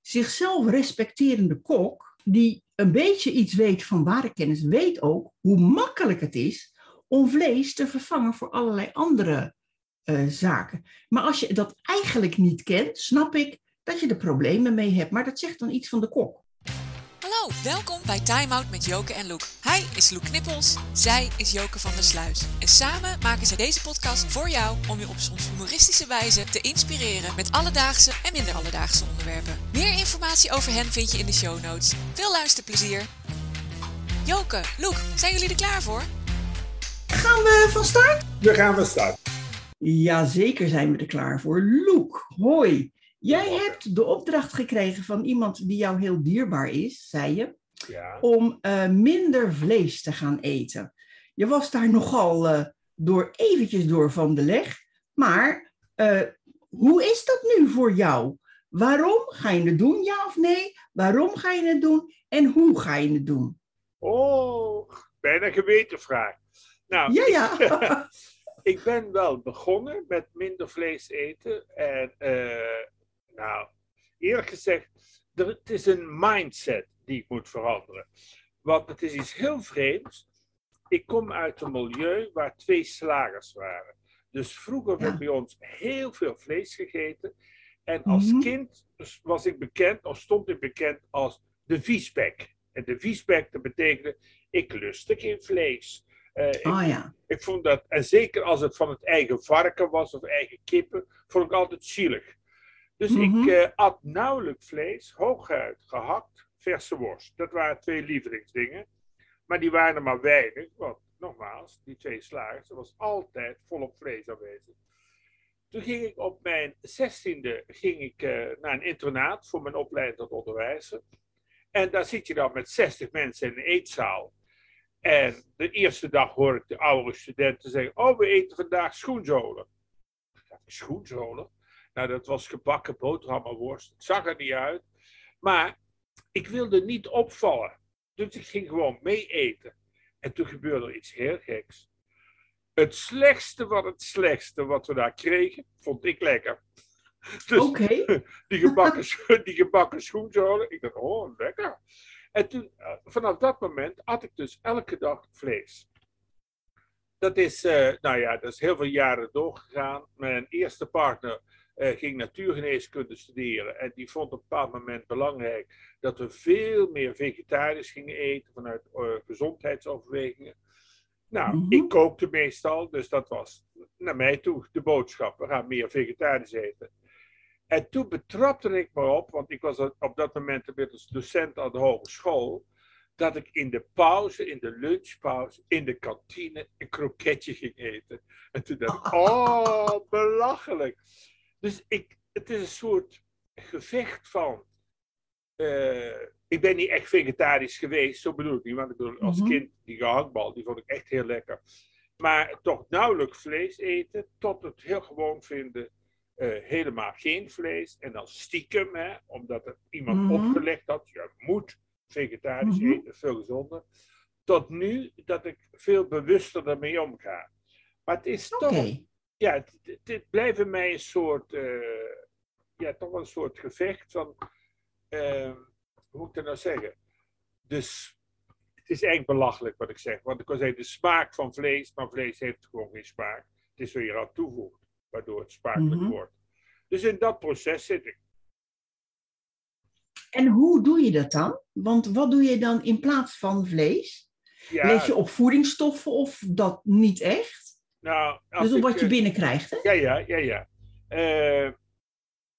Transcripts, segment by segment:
zichzelf respecterende kok, die een beetje iets weet van ware kennis, weet ook hoe makkelijk het is om vlees te vervangen voor allerlei andere eh, zaken. Maar als je dat eigenlijk niet kent, snap ik dat je er problemen mee hebt. Maar dat zegt dan iets van de kok. Hallo, welkom bij Time Out met Joke en Loek. Hij is Loek Knippels, zij is Joke van der Sluis. En samen maken ze deze podcast voor jou om je op soms humoristische wijze te inspireren met alledaagse en minder alledaagse onderwerpen. Meer informatie over hen vind je in de show notes. Veel luisterplezier. Joke, Loek, zijn jullie er klaar voor? Gaan we van start? We gaan van start. Jazeker zijn we er klaar voor. Loek, hoi. Jij hebt de opdracht gekregen van iemand die jou heel dierbaar is, zei je, Ja. om eh, minder vlees te gaan eten. Je was daar nogal eh, door eventjes door van de leg. Maar eh, hoe is dat nu voor jou? Waarom ga je het doen, ja of nee? Waarom ga je het doen en hoe ga je het doen? Oh, bijna een geweten vraag. Nou, Ja, ja. ik ben wel begonnen met minder vlees eten. En nou, eerlijk gezegd, er, het is een mindset die ik moet veranderen. Want het is iets heel vreemds. Ik kom uit een milieu waar twee slagers waren. Dus vroeger werd bij ons heel veel vlees gegeten. En als Mhm. kind was ik bekend, of stond ik bekend als de viesbek. En de viesbek, dat betekende, ik lustte geen vlees. Eh, ik Oh ja. ik vond dat, en zeker als het van het eigen varken was of eigen kippen, vond ik altijd zielig. Dus ik eh, at nauwelijks vlees, hooguit gehakt, verse worst. Dat waren twee lievelingsdingen. Maar die waren er maar weinig, want nogmaals, die twee slagers, er was altijd volop vlees aanwezig. Toen ging ik op mijn zestiende ging ik, eh, naar een internaat voor mijn opleiding tot onderwijzer. En daar zit je dan met 60 mensen in een eetzaal. En de eerste dag hoor ik de oudere studenten zeggen: Oh, we eten vandaag schoenzolen. Ik dacht, Schoenzolen? Nou, dat was gebakken boterhammenworst. Het zag er niet uit. Maar ik wilde niet opvallen. Dus ik ging gewoon mee eten. En toen gebeurde er iets heel geks. Het slechtste van het slechtste wat we daar kregen, vond ik lekker. Dus Oké. die gebakken, die gebakken schoenzolen. Ik dacht, oh, lekker. En toen, eh, vanaf dat moment at ik dus elke dag vlees. Dat is, eh, nou ja, dat is heel veel jaren doorgegaan. Mijn eerste partner ging natuurgeneeskunde studeren. En die vond op een bepaald moment belangrijk dat we veel meer vegetarisch gingen eten vanuit eh, gezondheidsoverwegingen. Nou, Mhm. ik kookte meestal, dus dat was naar mij toe de boodschap. We gaan meer vegetarisch eten. En toen betrapte ik me op, want ik was op dat moment inmiddels docent aan de hogeschool, dat ik in de pauze, in de lunchpauze, in de kantine een kroketje ging eten. En toen dacht ik, oh, belachelijk. Dus ik, het is een soort gevecht van, eh, ik ben niet echt vegetarisch geweest, zo bedoel ik niet, want ik bedoel, als Mhm. kind, die gehaktbal, die vond ik echt heel lekker. Maar toch nauwelijks vlees eten, tot het heel gewoon vinden eh, helemaal geen vlees. En dan stiekem, hè, omdat het iemand Mhm. opgelegd had, je moet vegetarisch Mhm. eten, veel gezonder. Tot nu dat ik veel bewuster ermee omga. Maar het is toch, ja, het blijft bij mij een soort, eh, ja, toch wel een soort gevecht van, eh, hoe moet ik dat nou zeggen? Dus het is eigenlijk belachelijk wat ik zeg. Want ik kan zeggen, de smaak van vlees, maar vlees heeft gewoon geen smaak. Het is wat je eraan toevoegt, waardoor het smakelijk Mhm. wordt. Dus in dat proces zit ik. En hoe doe je dat dan? Want wat doe je dan in plaats van vlees? Ja, Let je op voedingsstoffen of dat niet echt? Nou, Dus ik, wat je eh, binnenkrijgt, hè? Ja, ja, ja, ja. Eh,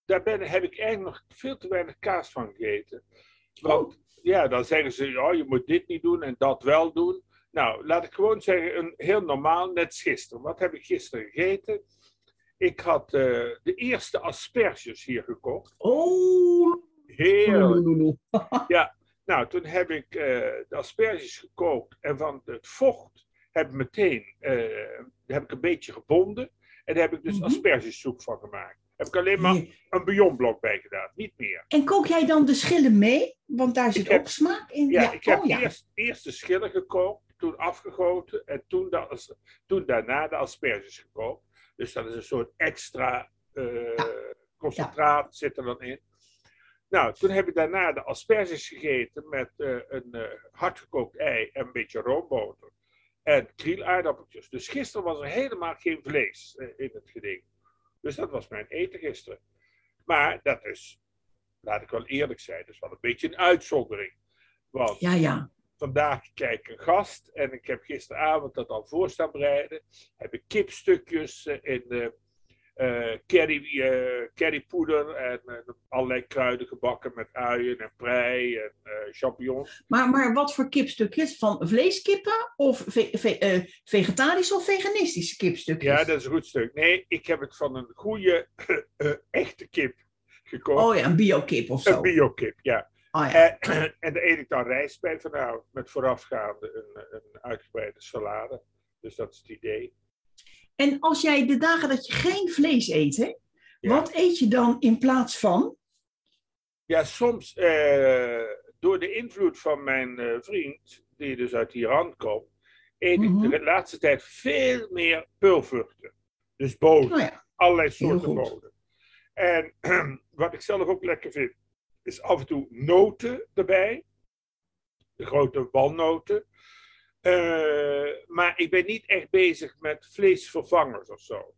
daar ben, heb ik eigenlijk nog veel te weinig kaas van gegeten. Want ja, dan zeggen ze, oh, je moet dit niet doen en dat wel doen. Nou, laat ik gewoon zeggen, een, heel normaal, net gisteren. Wat heb ik gisteren gegeten? Ik had eh, de eerste asperges hier gekocht. Oh, Heerlijk. lululu. Nou, toen heb ik de asperges gekookt en van het vocht heb ik meteen eh, heb ik een beetje gebonden. En daar heb ik dus aspergesoep van gemaakt. Heb ik alleen maar een bouillonblok bij gedaan, niet meer. En kook jij dan de schillen mee? Want daar zit ook smaak in. Ja, ik heb oh, ja. eerst, eerst de schillen gekookt, toen afgegoten en toen, de, as- toen daarna de asperges gekookt. Dus dat is een soort extra eh, concentraat zit er dan in. Nou, toen heb ik daarna de asperges gegeten met uh, een uh, hardgekookt ei en een beetje roomboter. En krielaardappeltjes. Dus gisteren was er helemaal geen vlees uh, in het geding. Dus dat was mijn eten gisteren. Maar dat is, laat ik wel eerlijk zijn, dat is wel een beetje een uitzondering. Want Ja, ja. vandaag kijk ik een gast en ik heb gisteravond dat al voor staan bereiden. Heb ik kipstukjes eh, in de eh curry, eh, currypoeder en eh, allerlei kruiden gebakken met uien en prei en champignons. Maar, maar wat voor kipstukjes? Van vleeskippen of ve- ve- vegetarische of veganistische kipstukjes? Ja, dat is een goed stuk. Nee, ik heb het van een goede, echte kip gekocht. Oh ja, een biokip of zo. Een biokip, ja. Oh ja. En, en daar eet ik dan rijst bij vanavond, met voorafgaande een, een uitgebreide salade. Dus dat is het idee. En als jij de dagen dat je geen vlees eet, hè, Ja. wat eet je dan in plaats van? Ja, soms eh, door de invloed van mijn eh, vriend, die dus uit Iran komt, eet Mhm. ik de laatste tijd veel meer peulvruchten. Dus bonen, Nou ja, allerlei soorten bonen. En wat ik zelf ook lekker vind, is af en toe noten erbij. De grote walnoten. Eh, maar ik ben niet echt bezig met vleesvervangers of zo.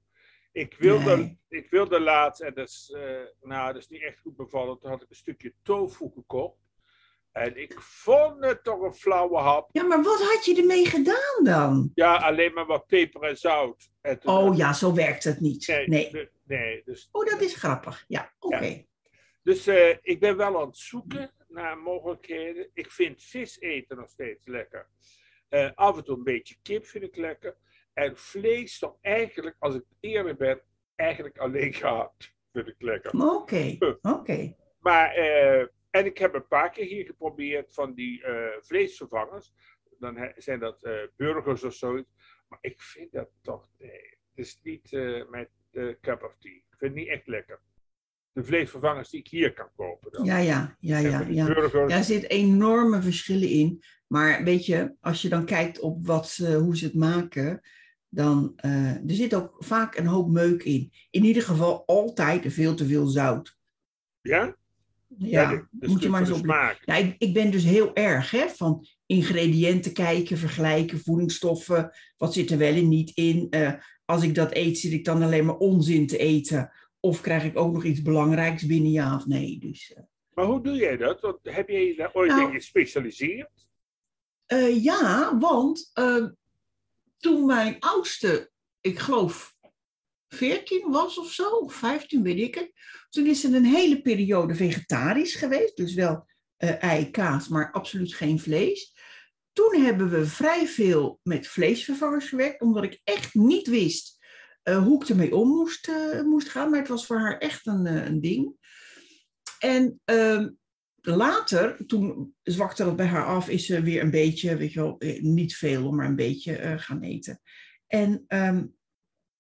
Ik wilde, Nee. ik wilde laatst, en dat is, eh, nou, dat is niet echt goed bevallen, toen had ik een stukje tofu gekocht. En ik vond het toch een flauwe hap. ja, maar wat had je ermee gedaan dan? Ja, alleen maar wat peper en zout. En Oh ja, zo werkt het niet. Nee. de- nee dus Oh, dat is grappig. Ja, oké. Dus eh, ik ben wel aan het zoeken naar mogelijkheden. Ik vind vis eten nog steeds lekker. Eh, af en toe een beetje kip vind ik lekker. En vlees toch eigenlijk, als ik eerlijk ben, eigenlijk alleen gehad. Vind ik lekker. Oké, oké. Maar, eh, en ik heb een paar keer hier geprobeerd van die eh, vleesvervangers. Dan he- zijn dat burgers of zoiets. Maar ik vind dat toch, nee. Het is niet mijn eh, cup of tea. Ik vind het niet echt lekker. De vleesvervangers die ik hier kan kopen. Dan. Ja, ja, ja, ja. ja. burgers. Ja, er zitten enorme verschillen in. Maar weet je, als je dan kijkt op wat ze, hoe ze het maken, dan eh, er zit ook vaak een hoop meuk in. In ieder geval altijd veel te veel zout. Ja? Ja, dus moet je maar eens voor op. ik, ik ben dus heel erg hè, van ingrediënten kijken, vergelijken, voedingsstoffen. Wat zit er wel en niet in? Eh, als ik dat eet, zit ik dan alleen maar onzin te eten? Of krijg ik ook nog iets belangrijks binnen, ja of nee? Dus, eh, Maar hoe doe jij dat? Want heb je daar ooit Nou- in gespecialiseerd? Eh, ja, want eh, toen mijn oudste, ik geloof 14 was of zo, of 15, weet ik het. Toen is ze een hele periode vegetarisch geweest. Dus wel eh, ei, kaas, maar absoluut geen vlees. Toen hebben we vrij veel met vleesvervangers gewerkt, omdat ik echt niet wist hoe ik ermee om moest, moest gaan. Maar het was voor haar echt een, een ding. En ehm, later, toen zwakte dat bij haar af, is ze weer een beetje, weet je wel, eh, niet veel, maar een beetje eh, gaan eten. En ehm,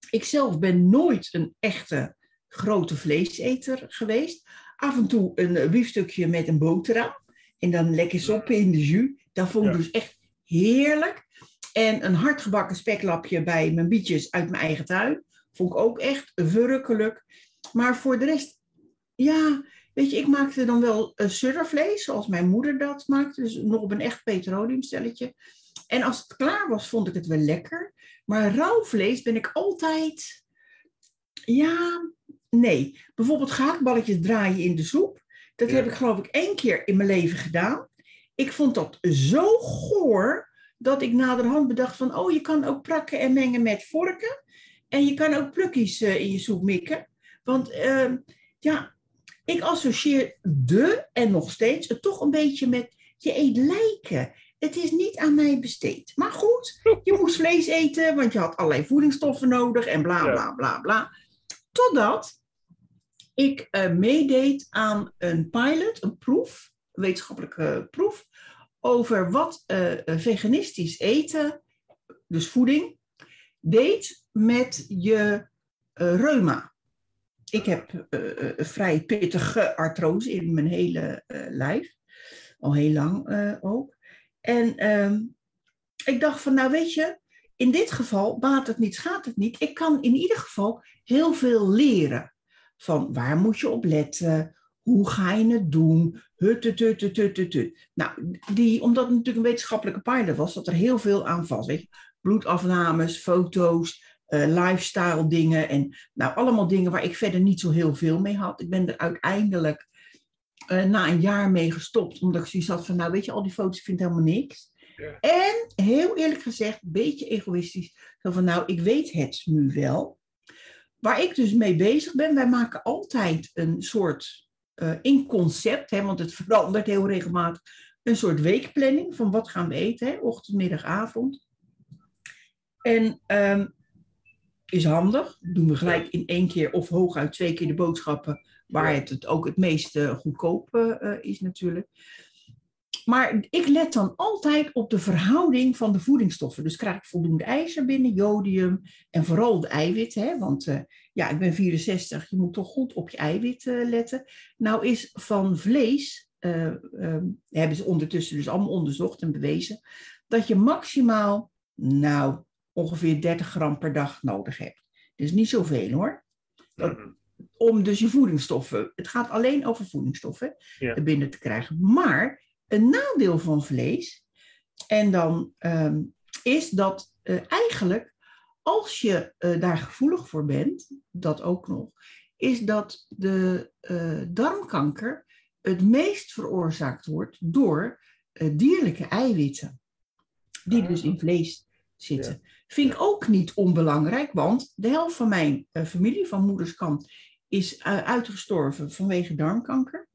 ik zelf ben nooit een echte grote vleeseter geweest. Af en toe een eh, biefstukje met een boterham. En dan lekker soppen in de jus. Dat vond ik Ja. dus echt heerlijk. En een hardgebakken speklapje bij mijn bietjes uit mijn eigen tuin. Vond ik ook echt verrukkelijk. Maar voor de rest, ja, weet je, ik maakte dan wel uh, suddervlees, zoals mijn moeder dat maakte. Dus nog op een echt petroleumstelletje. En als het klaar was, vond ik het wel lekker. Maar rauw vlees ben ik altijd, ja, nee. Bijvoorbeeld gehaktballetjes draaien in de soep. Dat Ja. heb ik geloof ik één keer in mijn leven gedaan. Ik vond dat zo goor dat ik naderhand bedacht van, oh, je kan ook prakken en mengen met vorken. En je kan ook plukjes eh, in je soep mikken. Want ehm, ja, ik associeer de en nog steeds het toch een beetje met je eet lijken. Het is niet aan mij besteed. Maar goed, je moest vlees eten, want je had allerlei voedingsstoffen nodig en bla bla bla bla. Totdat ik eh, meedeed aan een pilot, een proef, een wetenschappelijke proef, over wat eh, veganistisch eten, dus voeding, deed met je eh, reuma. Ik heb eh, vrij pittige artrose in mijn hele eh, lijf, al heel lang ook. En ehm, ik dacht van, nou weet je, in dit geval baat het niet, schaadt het niet. Ik kan in ieder geval heel veel leren. Van waar moet je op letten? hoe ga je het doen? Hut, hut, hut, hut, hut, hut, hut. Nou, die, omdat het natuurlijk een wetenschappelijke pilot was, zat er heel veel aan vast. Weet je? Bloedafnames, foto's, lifestyle dingen. En nou, allemaal dingen waar ik verder niet zo heel veel mee had. Ik ben er uiteindelijk eh, na een jaar mee gestopt. Omdat ik zoiets had van, nou weet je, al die foto's, ik vind helemaal niks. Ja. En heel eerlijk gezegd, een beetje egoïstisch. Zo van, nou, ik weet het nu wel. Waar ik dus mee bezig ben, wij maken altijd een soort eh, in concept, hè, want het verandert heel regelmatig, een soort weekplanning van wat gaan we eten, hè, ochtend, middag, avond. En ehm, is handig, doen we gelijk in één keer of hooguit twee keer de boodschappen, waar het, het ook het meest eh, goedkoop eh, eh, is natuurlijk. Maar ik let dan altijd op de verhouding van de voedingsstoffen. Dus krijg ik voldoende ijzer binnen, jodium en vooral de eiwitten. Hè? Want ja, ik ben 64, je moet toch goed op je eiwit letten. Nou is van vlees, eh, ehm, hebben ze ondertussen dus allemaal onderzocht en bewezen, dat je maximaal, nou, ongeveer 30 gram per dag nodig hebt. Dus niet zoveel hoor. Dat- Mhm. Om dus je voedingsstoffen, het gaat alleen over voedingsstoffen, Ja. er binnen te krijgen. Maar een nadeel van vlees, en dan ehm, is dat eh, eigenlijk, als je eh, daar gevoelig voor bent, dat ook nog, is dat de eh, darmkanker het meest veroorzaakt wordt door dierlijke eiwitten, die Ah. dus in vlees zitten. Vind ik ook niet onbelangrijk, want de helft van mijn eh, familie, van moeders kant, is eh, uitgestorven vanwege darmkanker.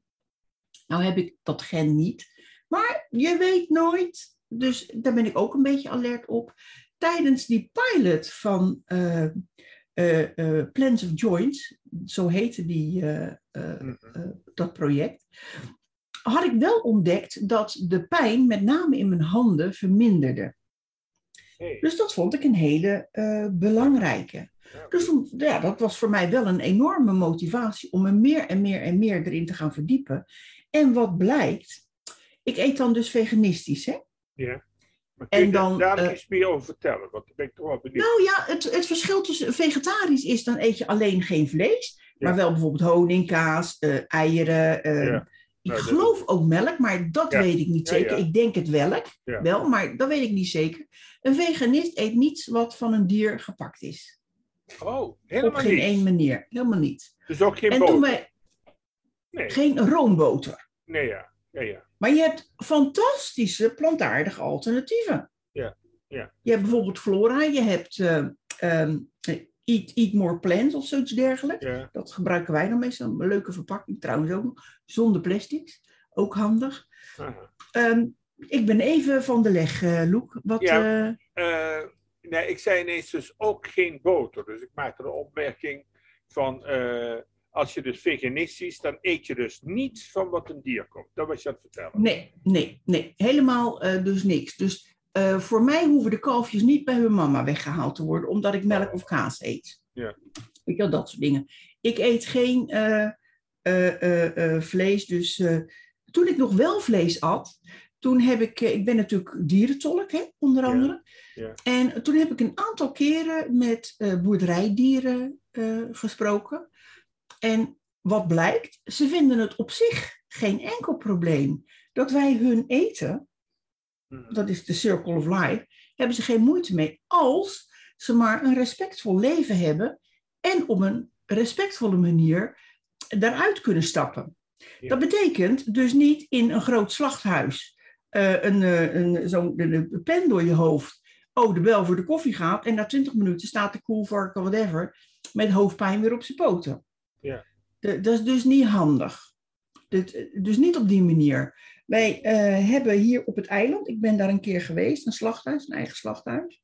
Nou heb ik dat gen niet, maar je weet nooit, dus daar ben ik ook een beetje alert op. Tijdens die pilot van eh, Plans of Joints, zo heette die, eh, dat project, had ik wel ontdekt dat de pijn met name in mijn handen verminderde. Dus dat vond ik een hele eh, belangrijke. Dus ja, dat was voor mij wel een enorme motivatie om me meer en meer en meer erin te gaan verdiepen. En wat blijkt, ik eet dan dus veganistisch. Hè? Ja. Maar kun je En dan, daar eh, iets meer over vertellen? Want ben ik toch wel benieuwd. Nou ja, het, het verschil tussen vegetarisch is dan eet je alleen geen vlees, maar wel bijvoorbeeld honing, kaas, eh, eieren. Ja. Ik Nou, geloof ook melk, maar dat Ja. weet ik niet zeker. Ik denk het welk, wel, maar dat weet ik niet zeker. Een veganist eet niets wat van een dier gepakt is. Oh, Op helemaal geen niet. één manier. Helemaal niet. Dus ook geen en boter? toen wij Nee. geen roomboter. nee, ja. Ja, ja. Maar je hebt fantastische plantaardige alternatieven. Ja, ja. Je hebt bijvoorbeeld Flora, je hebt eh, ehm, Eat, Eat More Plants of zoiets dergelijks. ja. Dat gebruiken wij dan meestal. Een leuke verpakking trouwens ook nog. Zonder plastics. Ook handig. Aha. Ik ben even van de leg, eh Loek. Wat, Ja. eh, Eh, nee, ik zei ineens dus ook geen boter. Dus ik maakte de opmerking van... als je dus veganistisch, dan eet je dus niets van wat een dier komt. Dat was je aan het vertellen. nee, nee, nee. Helemaal dus niks. Dus voor mij hoeven de kalfjes niet bij hun mama weggehaald te worden, omdat ik melk of kaas eet. Ja. Weet je wel, dat soort dingen. Ik eet geen vlees. Dus toen ik nog wel vlees at, toen heb ik, eh, ik ben natuurlijk dierentolk, hè, onder andere. Ja. En toen heb ik een aantal keren met eh, boerderijdieren eh, gesproken. En wat blijkt, ze vinden het op zich geen enkel probleem dat wij hun eten, Mhm. dat is de circle of life, hebben ze geen moeite mee als ze maar een respectvol leven hebben en op een respectvolle manier daaruit kunnen stappen. Ja. Dat betekent dus niet in een groot slachthuis eh, een, eh, een, zo'n de, de pen door je hoofd. Oh, de bel voor de koffie gaat en na 20 minuten staat de koelvarken, whatever, met hoofdpijn weer op zijn poten. Ja. De- dat is dus niet handig. Dit- dus niet op die manier. Wij eh, hebben hier op het eiland, ik ben daar een keer geweest, een slachthuis, een eigen slachthuis.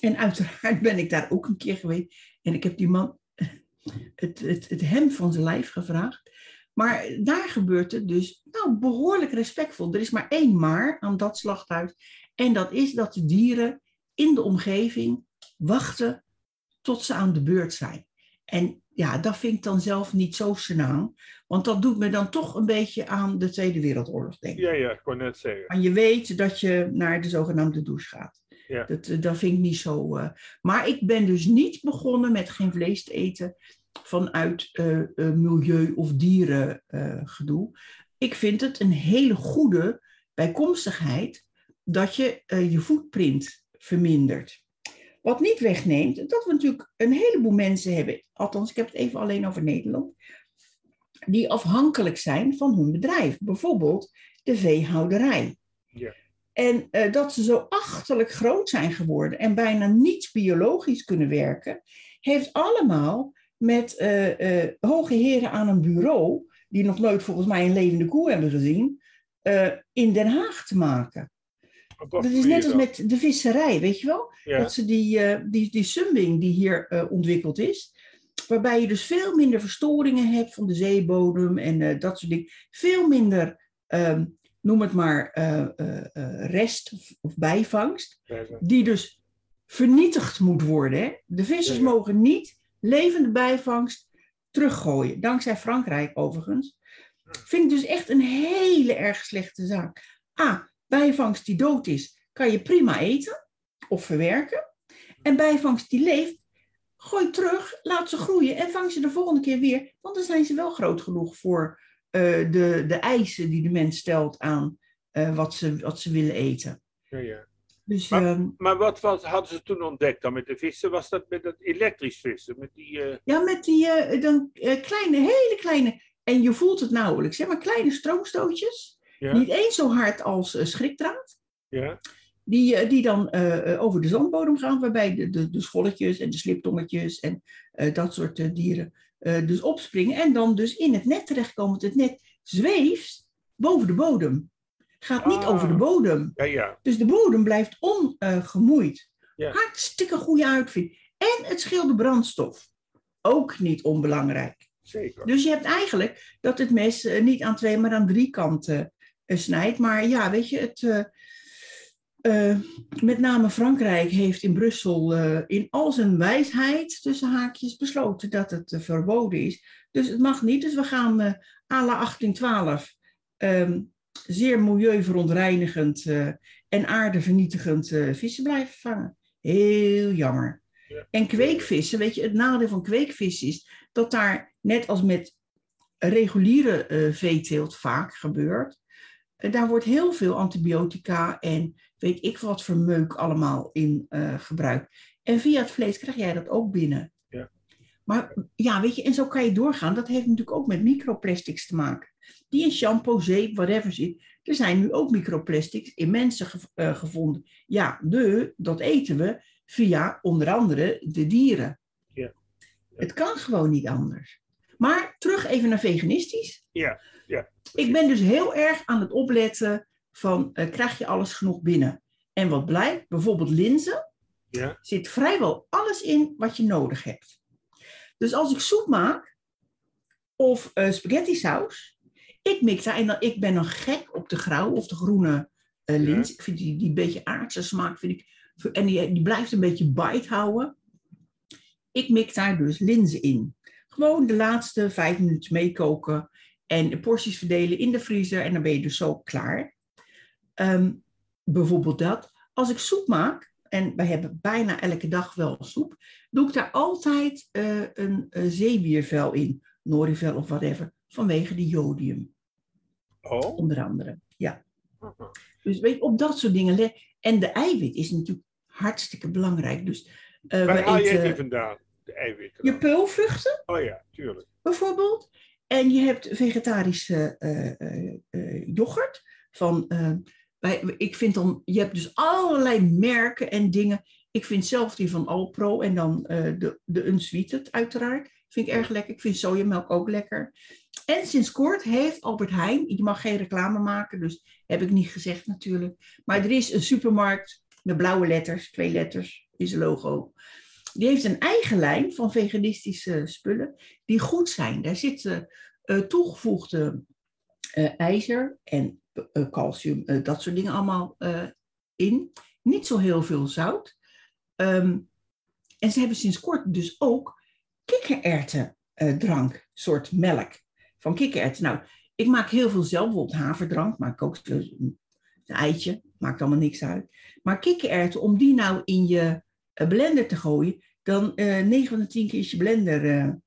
En uiteraard ben ik daar ook een keer geweest. En ik heb die man het, het, het hem van zijn lijf gevraagd. Maar daar gebeurt het dus nou, behoorlijk respectvol. Er is maar één maar aan dat slachthuis. En dat is dat de dieren in de omgeving wachten tot ze aan de beurt zijn. En ja, dat vind ik dan zelf niet zo senang. Want dat doet me dan toch een beetje aan de Tweede Wereldoorlog denken. Ja, ja, ik kon net zeggen. Maar je weet dat je naar de zogenaamde douche gaat. Ja. Dat, eh, dat vind ik niet zo. eh. Maar ik ben dus niet begonnen met geen vlees te eten. Vanuit uh, milieu- of dierengedoe. ik vind het een hele goede bijkomstigheid dat je je footprint vermindert. Wat niet wegneemt, dat we natuurlijk een heleboel mensen hebben, althans ik heb het even alleen over Nederland, die afhankelijk zijn van hun bedrijf. Bijvoorbeeld de veehouderij. Ja. En uh, dat ze zo achterlijk groot zijn geworden en bijna niet biologisch kunnen werken, heeft allemaal met uh, uh, hoge heren aan een bureau, die nog nooit volgens mij een levende koe hebben gezien, in Den Haag te maken. Dat is net als met de visserij, weet je wel? Dat ze die, die, die sumbing die hier ontwikkeld is, waarbij je dus veel minder verstoringen hebt van de zeebodem en dat soort dingen. Veel minder um, noem het maar, rest of, of bijvangst, die dus vernietigd moet worden. Hè? De vissers mogen niet levende bijvangst teruggooien, dankzij Frankrijk overigens. Vind ik dus echt een hele erg slechte zaak. A, bijvangst die dood is, kan je prima eten of verwerken. En bijvangst die leeft, gooi terug, laat ze groeien en vang ze de volgende keer weer. Want dan zijn ze wel groot genoeg voor uh, de, de eisen die de mens stelt aan uh, wat, ze, wat ze willen eten. Ja, ja. Dus, maar, uh, maar wat, wat, hadden ze toen ontdekt dan met de vissen? Was dat met dat elektrisch vissen? Met die, uh... Ja, met die dan, kleine, hele kleine, en je voelt het nauwelijks, hè, maar kleine stroomstootjes. Ja. Niet eens zo hard als schrikdraad. Ja. Die, die dan over de zandbodem gaan, waarbij de, de, de scholletjes en de sliptongetjes en dat soort dieren dus opspringen en dan dus in het net terechtkomen. Het net zweeft boven de bodem. Gaat niet over de ah. bodem. Ja, ja. Dus de bodem blijft ongemoeid. Ja. Hartstikke goede uitvinding. En het scheelt de brandstof. Ook niet onbelangrijk. Zeker. Dus je hebt eigenlijk dat het mes uh, niet aan twee, maar aan drie kanten uh, snijdt. Maar ja, weet je, het, uh, met name Frankrijk heeft in Brussel uh, in al zijn wijsheid tussen haakjes besloten dat het verboden is. Dus het mag niet. Dus we gaan à la 1812 um, zeer milieuverontreinigend en aardevernietigend vissen blijven vangen. Heel jammer. Ja. En kweekvissen, weet je, het nadeel van kweekvissen is dat daar net als met reguliere veeteelt vaak gebeurt, daar wordt heel veel antibiotica en weet ik wat voor meuk allemaal in uh, gebruikt. En via het vlees krijg jij dat ook binnen. Ja. Maar ja, weet je, en zo kan je doorgaan. Dat heeft natuurlijk ook met microplastics te maken. Die in shampoo, zeep, whatever zit. Er zijn nu ook microplastics in mensen uh, gevonden. Ja, de, dat eten we via onder andere de dieren. Ja. ja. Het kan gewoon niet anders. Maar terug even naar veganistisch. Ja, ja. Ik ben dus heel erg aan het opletten van uh, krijg je alles genoeg binnen? En wat blijkt, bijvoorbeeld linzen, ja. zit vrijwel alles in wat je nodig hebt. Dus als ik soep maak of uh, spaghetti saus, ik mix daar en dan, ik ben dan gek op de grauwe of de groene uh. Ja. Ik vind die, die beetje aardse smaak, vind ik, en die, die blijft een beetje bite houden. Ik mix daar dus linzen in. Gewoon de laatste vijf minuten meekoken en de porties verdelen in de vriezer en dan ben je dus zo klaar. Um, bijvoorbeeld dat. Als ik soep maak, en wij hebben bijna elke dag wel soep, doe ik daar altijd uh, een, een zeebiervel in, norivel of whatever, vanwege de jodium. Oh. Onder andere, ja. Dus weet je, op dat soort dingen. En de eiwit is natuurlijk hartstikke belangrijk. Dus, uh, Waar haal jij die vandaan, de eiwitten? Je peulvruchten. Oh ja, tuurlijk. Bijvoorbeeld. En je hebt vegetarische uh, yoghurt van ik vind dan, je hebt dus allerlei merken en dingen. Ik vind zelf die van Alpro en dan de, de Unsweeted uiteraard. Vind ik erg lekker. Ik vind sojamelk ook lekker. En sinds kort heeft Albert Heijn, je mag geen reclame maken, dus heb ik niet gezegd natuurlijk. Maar er is een supermarkt met blauwe letters, twee letters is logo. Die heeft een eigen lijn van veganistische spullen die goed zijn. Daar zitten uh, toegevoegde uh, ijzer en calcium, dat soort dingen allemaal in. Niet zo heel veel zout. Um, en ze hebben sinds kort dus ook kikkererwtendrank, soort melk van kikkererwten. Nou, ik maak heel veel zelf, bijvoorbeeld haverdrank, maar ik ook een eitje, maakt allemaal niks uit. Maar kikkererwten, om die nou in je blender te gooien, dan 9 van de 10 keer is je blender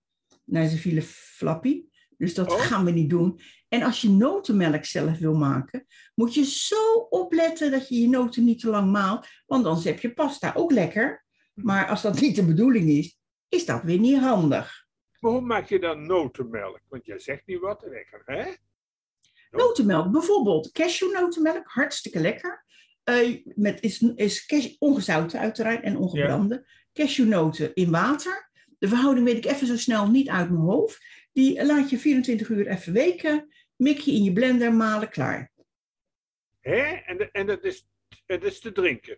Nou, ze vielen flappy. Dus dat Oh. gaan we niet doen. En als je notenmelk zelf wil maken, moet je zo opletten dat je je noten niet te lang maalt. Want anders heb je pasta ook lekker. Maar als dat niet de bedoeling is, is dat weer niet handig. Maar hoe maak je dan notenmelk? Want jij zegt niet wat. En ik, hè? Notenmelk, bijvoorbeeld cashewnotenmelk, hartstikke lekker. Eh, met, is is cash, ongezouten uiteraard en ongebrande. Cashewnoten in water. De verhouding weet ik even zo snel niet uit mijn hoofd. Die laat je 24 uur even weken. Mik je in je blender, malen, klaar. Hè? En, de- en dat, is, dat is te drinken.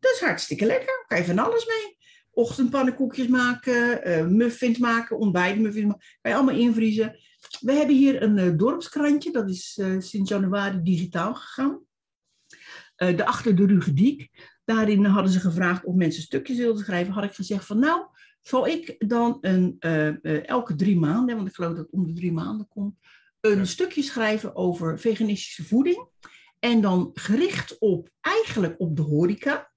Dat is hartstikke lekker. Kan je van alles mee. Ochtendpannenkoekjes maken, eh, muffins maken, ontbijtmuffins maken. Kan je allemaal invriezen. We hebben hier een eh, dorpskrantje. Dat is eh, sinds januari digitaal gegaan. De Achter de Rugediek. Daarin hadden ze gevraagd of mensen stukjes wilden schrijven. Had ik gezegd van nou, zal ik dan een, elke drie maanden, want ik geloof dat het om de drie maanden komt, een Ja. stukje schrijven over veganistische voeding. En dan gericht op eigenlijk op de horeca.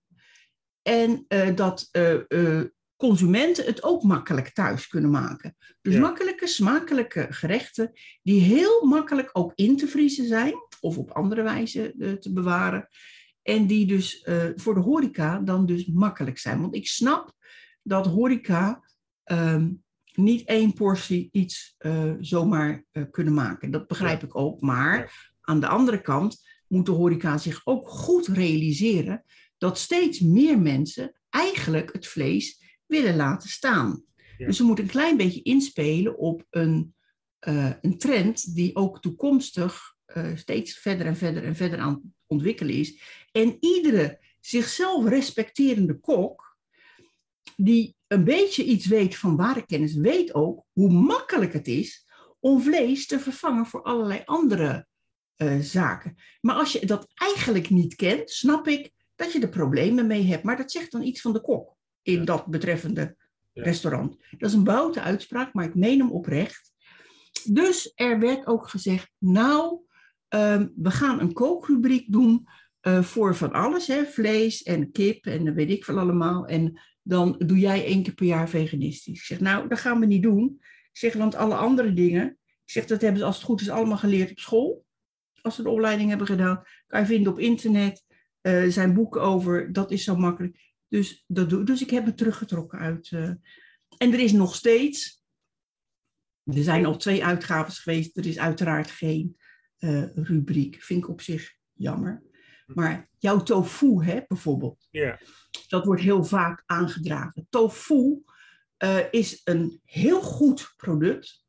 En eh, dat eh, eh, consumenten het ook makkelijk thuis kunnen maken. Dus Ja. makkelijke, smakelijke gerechten die heel makkelijk ook in te vriezen zijn. Of op andere wijze te bewaren. En die dus voor de horeca dan dus makkelijk zijn. Want ik snap dat horeca ehm, niet één portie iets zomaar kunnen maken. Dat begrijp ik ook. Maar Ja. aan de andere kant moet de horeca zich ook goed realiseren dat steeds meer mensen eigenlijk het vlees willen laten staan. Ja. Dus ze moeten een klein beetje inspelen op een, eh, een trend die ook toekomstig eh, steeds verder en verder en verder aan het ontwikkelen is. En iedere zichzelf respecterende kok, die een beetje iets weet van ware kennis, weet ook hoe makkelijk het is om vlees te vervangen voor allerlei andere eh, zaken. Maar als je dat eigenlijk niet kent, snap ik dat je er problemen mee hebt. Maar dat zegt dan iets van de kok in Ja. dat betreffende Ja. restaurant. Dat is een boute uitspraak, maar ik meen hem oprecht. Dus er werd ook gezegd, nou, ehm, we gaan een kookrubriek doen eh, voor van alles, hè, vlees en kip en weet ik veel allemaal. En dan doe jij één keer per jaar veganistisch. Ik zeg, nou, dat gaan we niet doen. Ik zeg, want alle andere dingen, ik zeg, dat hebben ze als het goed is allemaal geleerd op school. Als ze de opleiding hebben gedaan, kan je vinden op internet. Eh, zijn boeken over, dat is zo makkelijk. Dus, dat doe, dus ik heb me teruggetrokken uit. eh, en er is nog steeds, er zijn al twee uitgaves geweest, er is uiteraard geen eh, rubriek. Vind ik op zich jammer. Maar jouw tofu, hè, bijvoorbeeld, Ja. dat wordt heel vaak aangedragen. Tofu is een heel goed product.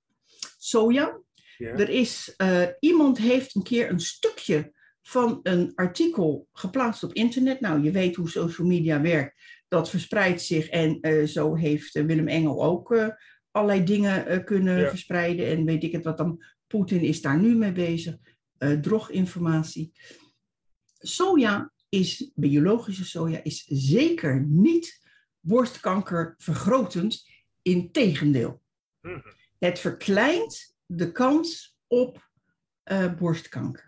Soja. Ja. Er is, iemand heeft een keer een stukje van een artikel geplaatst op internet. Nou, je weet hoe social media werkt. Dat verspreidt zich en eh, zo heeft eh, Willem Engel ook eh, allerlei dingen kunnen Ja. verspreiden. En weet ik het wat dan, Poetin is daar nu mee bezig. Droginformatie. Soja is, biologische soja, is zeker niet borstkanker vergrotend. Integendeel. Mhm. Het verkleint de kans op borstkanker.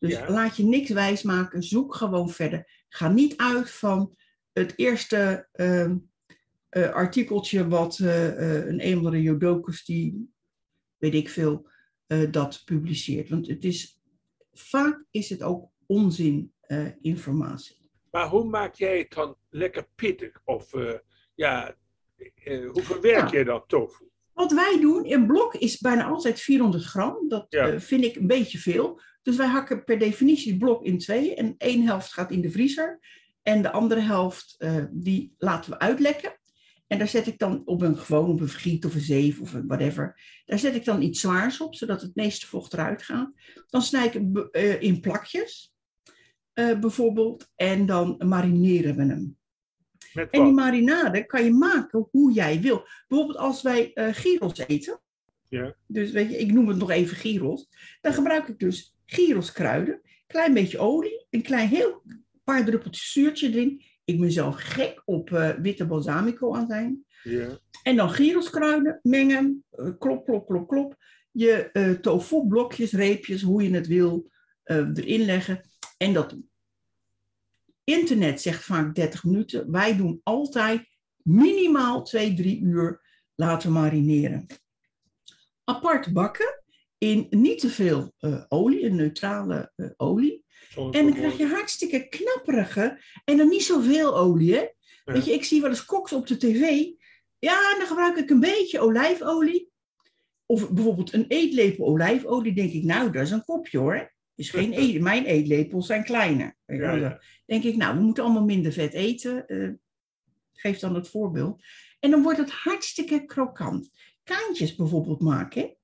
Dus Ja. laat je niks wijsmaken, zoek gewoon verder. Ga niet uit van het eerste ehm, eh, artikeltje wat eh, eh, een een of andere Jodokus, die weet ik veel, dat publiceert. Want het is, vaak is het ook onzin informatie. Maar hoe maak jij het dan lekker pittig? Of ja, hoe verwerk Ja. jij dan tofu? Wat wij doen, een blok is bijna altijd 400 gram. Dat Ja. vind ik een beetje veel. Dus wij hakken per definitie het blok in twee. En één helft gaat in de vriezer. En de andere helft, eh, die laten we uitlekken. En daar zet ik dan op een, gewoon op een vergiet of een zeef of een whatever. Daar zet ik dan iets zwaars op, zodat het meeste vocht eruit gaat. Dan snij ik hem eh, in plakjes, eh, bijvoorbeeld. En dan marineren we hem. Met En die marinade kan je maken hoe jij wil. Bijvoorbeeld als wij eh gyros eten. Ja. Dus weet je, ik noem het nog even gyros. Dan gebruik ik dus gyroskruiden. Klein beetje olie. Een klein heel paar druppeltjes zuurtje erin. Ik ben zelf gek op eh, witte balsamico aan zijn. Ja. En dan gyroskruiden mengen. eh, klop, klop, klop, klop. Je eh tofu blokjes, reepjes, hoe je het wil, erin leggen. En dat internet zegt vaak 30 minuten. Wij doen altijd minimaal 2, 3 uur laten marineren. Apart bakken in niet te veel eh, olie, een neutrale eh, olie. En dan krijg je hartstikke knapperige en dan niet zoveel olie. Hè? Ja. Weet je, ik zie wel eens koks op de tv. Ja, dan gebruik ik een beetje olijfolie. Of bijvoorbeeld een eetlepel olijfolie. Denk ik, nou, dat is een kopje hoor. Is geen eet, mijn eetlepels zijn kleiner. Ja, ja. Denk ik, nou, we moeten allemaal minder vet eten. eh, geef dan het voorbeeld. En dan wordt het hartstikke krokant. Kaantjes bijvoorbeeld maken. hè.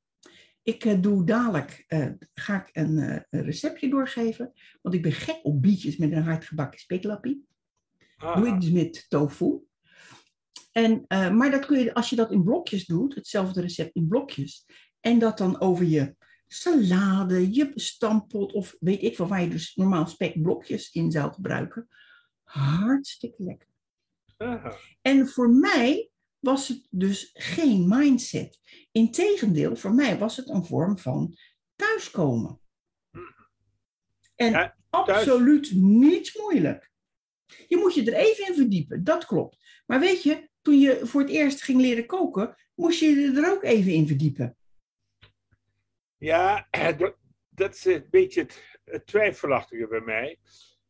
Ik eh, doe dadelijk, eh, ga ik een, eh, een receptje doorgeven. Want ik ben gek op bietjes met een hardgebakken speklappie. Ah, Doe ik dus met tofu. En, maar dat kun je, als je dat in blokjes doet, hetzelfde recept in blokjes, en dat dan over je salade, je stampot of weet ik wel, waar je dus normaal spekblokjes in zou gebruiken. Hartstikke lekker. ah. En voor mij was het dus geen mindset. Integendeel, voor mij was het een vorm van thuiskomen. En Ja, thuis- absoluut niet moeilijk. Je moet je er even in verdiepen, dat klopt. Maar weet je, toen je voor het eerst ging leren koken, moest je je er ook even in verdiepen. Ja, dat, dat is een beetje het, het twijfelachtige bij mij.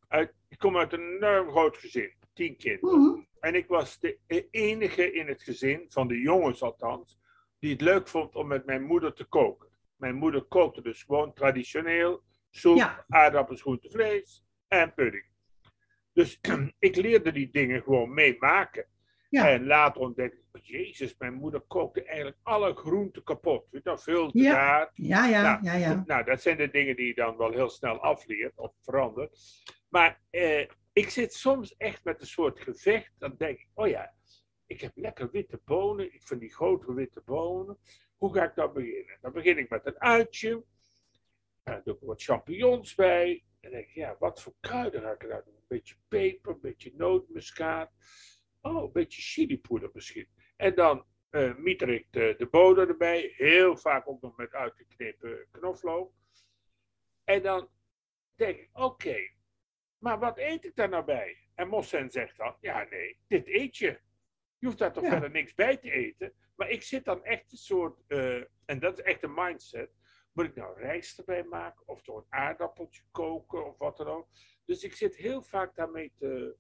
Uit, ik kom uit een enorm groot gezin, tien kinderen. Mhm. En ik was de enige in het gezin, van de jongens althans, die het leuk vond om met mijn moeder te koken. Mijn moeder kookte dus gewoon traditioneel soep, Ja. aardappels, groente, vlees en pudding. Dus ik leerde die dingen gewoon meemaken. Ja. En later ontdekte ik, oh, jezus, mijn moeder kookte eigenlijk alle groenten kapot. Weet je, veel Ja. gaar. Ja, ja, Nou, ja, ja. Nou, dat zijn de dingen die je dan wel heel snel afleert of verandert. Maar eh, ik zit soms echt met een soort gevecht. Dan denk ik, oh ja, ik heb lekker witte bonen. Ik vind die grotere witte bonen. Hoe ga ik dan beginnen? Dan begin ik met een uitje. Dan doe ik er wat champignons bij. En denk ik, ja, wat voor kruiden ga ik eruit doen? Een beetje peper, een beetje nootmuskaat. Oh, een beetje chilipoeder misschien. En dan eh mieter ik de, de bodem erbij. Heel vaak ook nog met uitgeknepen knoflook. En dan denk ik, oké, maar wat eet ik daar nou bij? En Mossen zegt dan, ja nee, dit eet je. Je hoeft daar toch Ja. verder niks bij te eten. Maar ik zit dan echt een soort, eh, en dat is echt een mindset. Moet ik nou rijst erbij maken? Of door een aardappeltje koken? Of wat dan ook. Dus ik zit heel vaak daarmee te,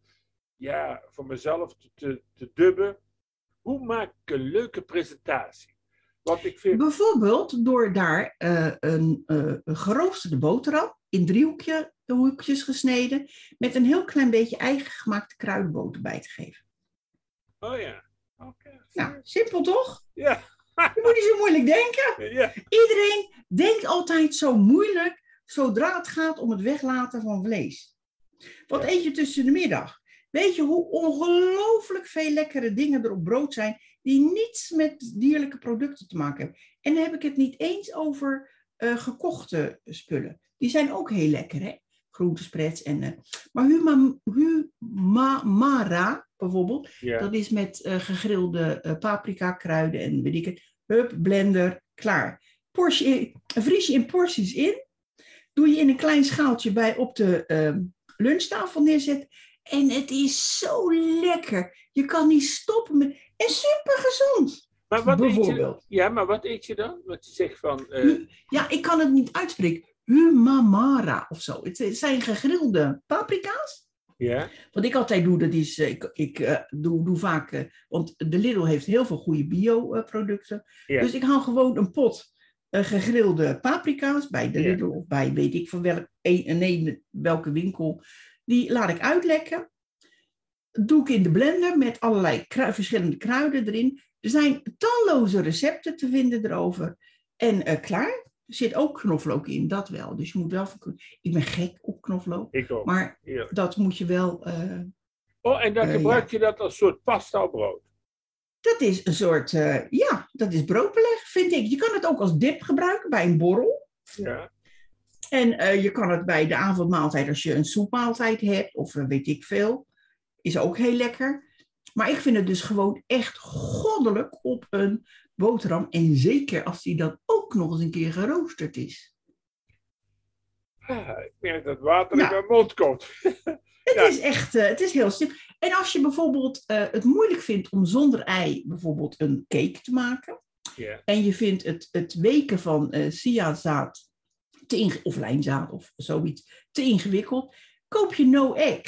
ja, voor mezelf te, te, te dubben. Hoe maak ik een leuke presentatie? Want ik vind, Bijvoorbeeld door daar eh, een, een geroosterde boterham in driehoekje, hoekjes gesneden, met een heel klein beetje eigen gemaakte kruidenboter bij te geven. oh ja, oké. Nou, simpel toch? Ja, Je moet niet zo moeilijk denken. ja, Iedereen denkt altijd zo moeilijk zodra het gaat om het weglaten van vlees. Wat Ja. eet je tussen de middag? Weet je hoe ongelooflijk veel lekkere dingen er op brood zijn die niets met dierlijke producten te maken hebben? En dan heb ik het niet eens over eh, gekochte spullen. Die zijn ook heel lekker, hè? Groentespreads en. eh, maar huma, humamara bijvoorbeeld, dat is met eh, gegrilde eh, paprika, kruiden en weet ik het. Hup, blender, klaar. Portie, vries je in porties in. Doe je in een klein schaaltje bij op de ehm, lunchtafel neerzetten. En het is zo lekker. Je kan niet stoppen met... En super gezond. Maar wat eet je, bijvoorbeeld. ja, maar wat eet je dan? Wat je zegt van, Ja, ik kan het niet uitspreken. Humamara of zo. Het zijn gegrilde paprika's. ja, Wat ik altijd doe, dat is, eh, ik, ik eh, doe, doe vaak, eh, want de Lidl heeft heel veel goede bio-producten. Ja. Dus ik haal gewoon een pot gegrilde paprika's bij de Ja. Lidl of bij weet ik van welk, een, nee, welke winkel. Die laat ik uitlekken. Doe ik in de blender met allerlei verschillende kruiden erin. Er zijn talloze recepten te vinden erover. En klaar. Er zit ook knoflook in, dat wel. Dus je moet wel Ik ben gek op knoflook. ik ook. Maar dat moet je wel eh, Oh, en dan eh, gebruik je dat als soort pasta brood. Dat is een soort, eh, ja, dat is broodbeleg, vind ik. Je kan het ook als dip gebruiken bij een borrel. Ja, En je kan het bij de avondmaaltijd, als je een soepmaaltijd hebt, of weet ik veel, is ook heel lekker. Maar ik vind het dus gewoon echt goddelijk op een boterham. En zeker als die dan ook nog eens een keer geroosterd is. Ah, ik merk dat water Ja. in mijn mond komt. Het Ja. is echt, eh, het is heel simpel. En als je bijvoorbeeld eh, het moeilijk vindt om zonder ei bijvoorbeeld een cake te maken. En je vindt het, het weken van eh siazaad te inge- of lijnzaad of zoiets te ingewikkeld. Koop je no egg.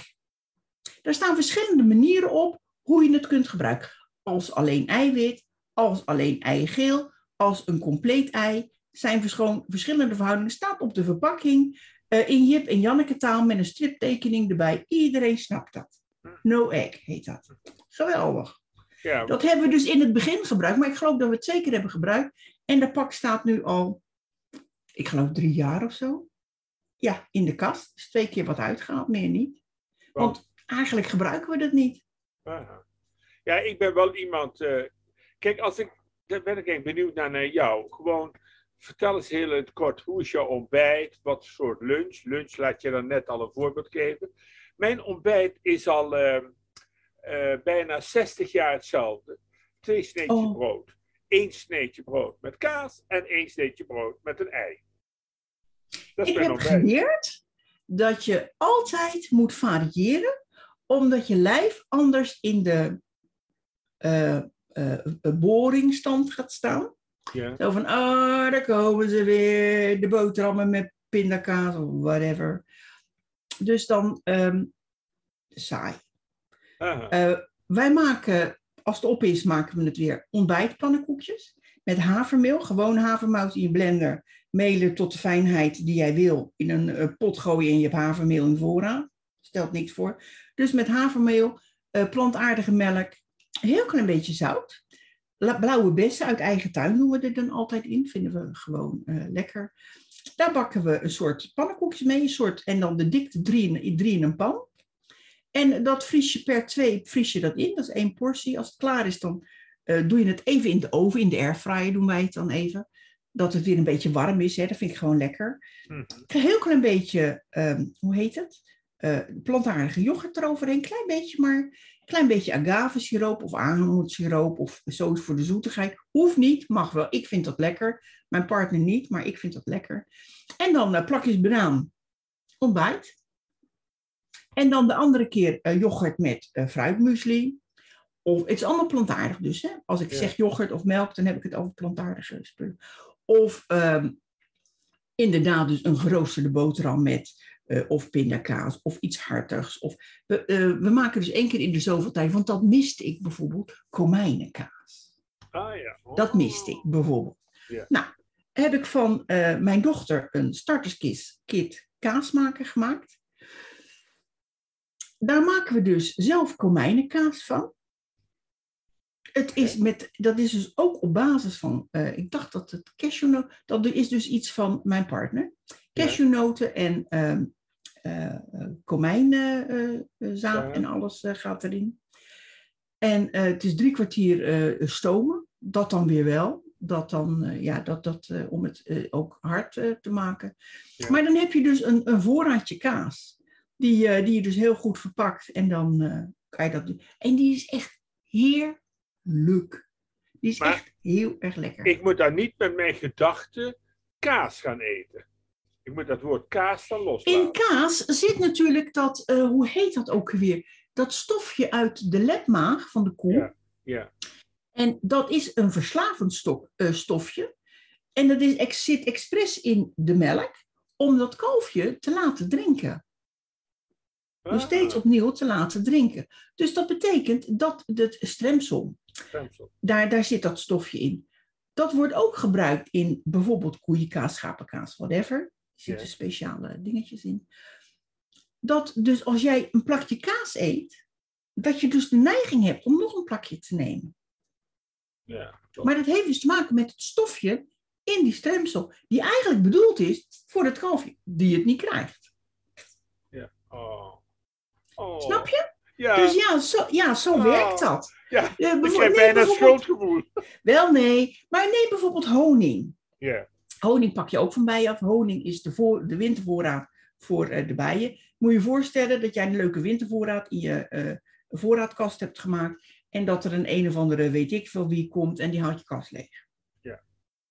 Daar staan verschillende manieren op hoe je het kunt gebruiken. Als alleen eiwit, als alleen eigeel, als een compleet ei. Zijn verschillende verhoudingen. Staat op de verpakking eh, in Jip en Janneke taal met een striptekening erbij. Iedereen snapt dat. No egg heet dat. Geweldig. Ja, Dat hebben we dus in het begin gebruikt, maar ik geloof dat we het zeker hebben gebruikt. En de pak staat nu al, ik geloof drie jaar of zo. Ja, in de kast. Is twee keer wat uitgehaald, meer niet. Want eigenlijk gebruiken we dat niet. Aha. Ja, ik ben wel iemand. eh, kijk, als ik. Daar ben ik eigenlijk benieuwd naar, naar jou. Gewoon, vertel eens heel in het kort. Hoe is jouw ontbijt? Wat soort lunch? Lunch laat je dan net al een voorbeeld geven. Mijn ontbijt is al eh, eh, bijna 60 jaar hetzelfde. Twee sneetjes Oh. brood. Eén sneetje brood met kaas en één sneetje brood met een ei. Dat is Ik mijn heb ontbijt. geleerd dat je altijd moet variëren, omdat je lijf anders in de eh, boringstand gaat staan. Ja. Zo van, oh, daar komen ze weer, de boterhammen met pindakaas of whatever. Dus dan, ehm, saai. Eh, wij maken, als het op is, maken we het weer ontbijtpannenkoekjes. Met havermeel, gewoon havermout in je blender. Melen tot de fijnheid die jij wil. In een eh, pot gooien en je hebt havermeel in voorraad. Stelt niks voor. Dus met havermeel, eh, plantaardige melk, heel klein beetje zout. La- Blauwe bessen uit eigen tuin doen we er dan altijd in. Vinden we gewoon eh, lekker. Daar bakken we een soort pannenkoekjes mee. Een soort, en dan de dikte drie in, drie in een pan. En dat vries je per twee vries je dat in. Dat is één portie. Als het klaar is, dan eh, doe je het even in de oven. In de airfryer doen wij het dan even. Dat het weer een beetje warm is. Hè. Dat vind ik gewoon lekker. Mhm. Een heel klein beetje, ehm, hoe heet het? Eh, plantaardige yoghurt eroverheen. Klein beetje maar. Klein beetje agavesiroop of amandelsiroop of zoiets voor de zoetigheid. Hoeft niet, mag wel. Ik vind dat lekker. Mijn partner niet, maar ik vind dat lekker. En dan eh, plakjes banaan. Ontbijt. En dan de andere keer eh, yoghurt met eh fruitmuesli. Of het is allemaal plantaardig dus. Hè? Als ik Ja. zeg yoghurt of melk, dan heb ik het over plantaardige spullen. Of ehm, inderdaad dus een geroosterde boterham met eh, of pindakaas of iets hartigs. Of, we, eh, we maken dus één keer in de zoveel tijd, want dat miste ik bijvoorbeeld, komijnenkaas. Ah ja. Dat miste ik bijvoorbeeld. Nou, heb ik van eh, mijn dochter een starterskit kit kaasmaker gemaakt. Daar maken we dus zelf komijnenkaas van. Het is met, dat is dus ook op basis van, ik dacht dat het cashewnoten, dat is dus iets van mijn partner. Cashewnoten en ehm eh, eh, komijnenzaad Ja. en alles eh, gaat erin. En eh, het is drie kwartier eh, stomen, dat dan weer wel. Dat dan, eh, ja, dat, dat, eh, om het eh, ook hard eh, te maken. Ja. Maar dan heb je dus een, een voorraadje kaas. Die, eh, die je dus heel goed verpakt. En dan eh, kan je dat doen. En die is echt heerlijk. Die is Maar echt heel erg lekker. Ik moet dan niet met mijn gedachten kaas gaan eten. Ik moet dat woord kaas dan In loslaten. kaas zit natuurlijk dat, eh, hoe heet dat ook weer? Dat stofje uit de lepmaag van de koe. Ja. Ja. En dat is een verslavend stok- eh, stofje. En dat is, zit expres in de melk om dat kalfje te laten drinken. Dus steeds opnieuw te laten drinken. Dus dat betekent dat het stremsel, stemsel. daar, daar zit dat stofje in. Dat wordt ook gebruikt in bijvoorbeeld koeienkaas, schapenkaas, whatever. Er zitten Ja. speciale dingetjes in. Dat dus als jij een plakje kaas eet, dat je dus de neiging hebt om nog een plakje te nemen. Ja. Maar dat heeft dus te maken met het stofje in die stremsel, die eigenlijk bedoeld is voor het kalfje, die het niet krijgt. ja. Oh. Oh. Snap je? Ja. Dus ja, zo, ja, zo Oh. werkt dat. ja. Eh, Ik bijvoor- heb bijna schuldgevoel. Wel nee, maar neem bijvoorbeeld honing. Ja. Honing pak je ook van bijen af. Honing is de, voor, de wintervoorraad voor eh, de bijen. Moet je je voorstellen dat jij een leuke wintervoorraad in je eh, voorraadkast hebt gemaakt. En dat er een een of andere weet ik veel wie komt en die haalt je kast leeg. Ja.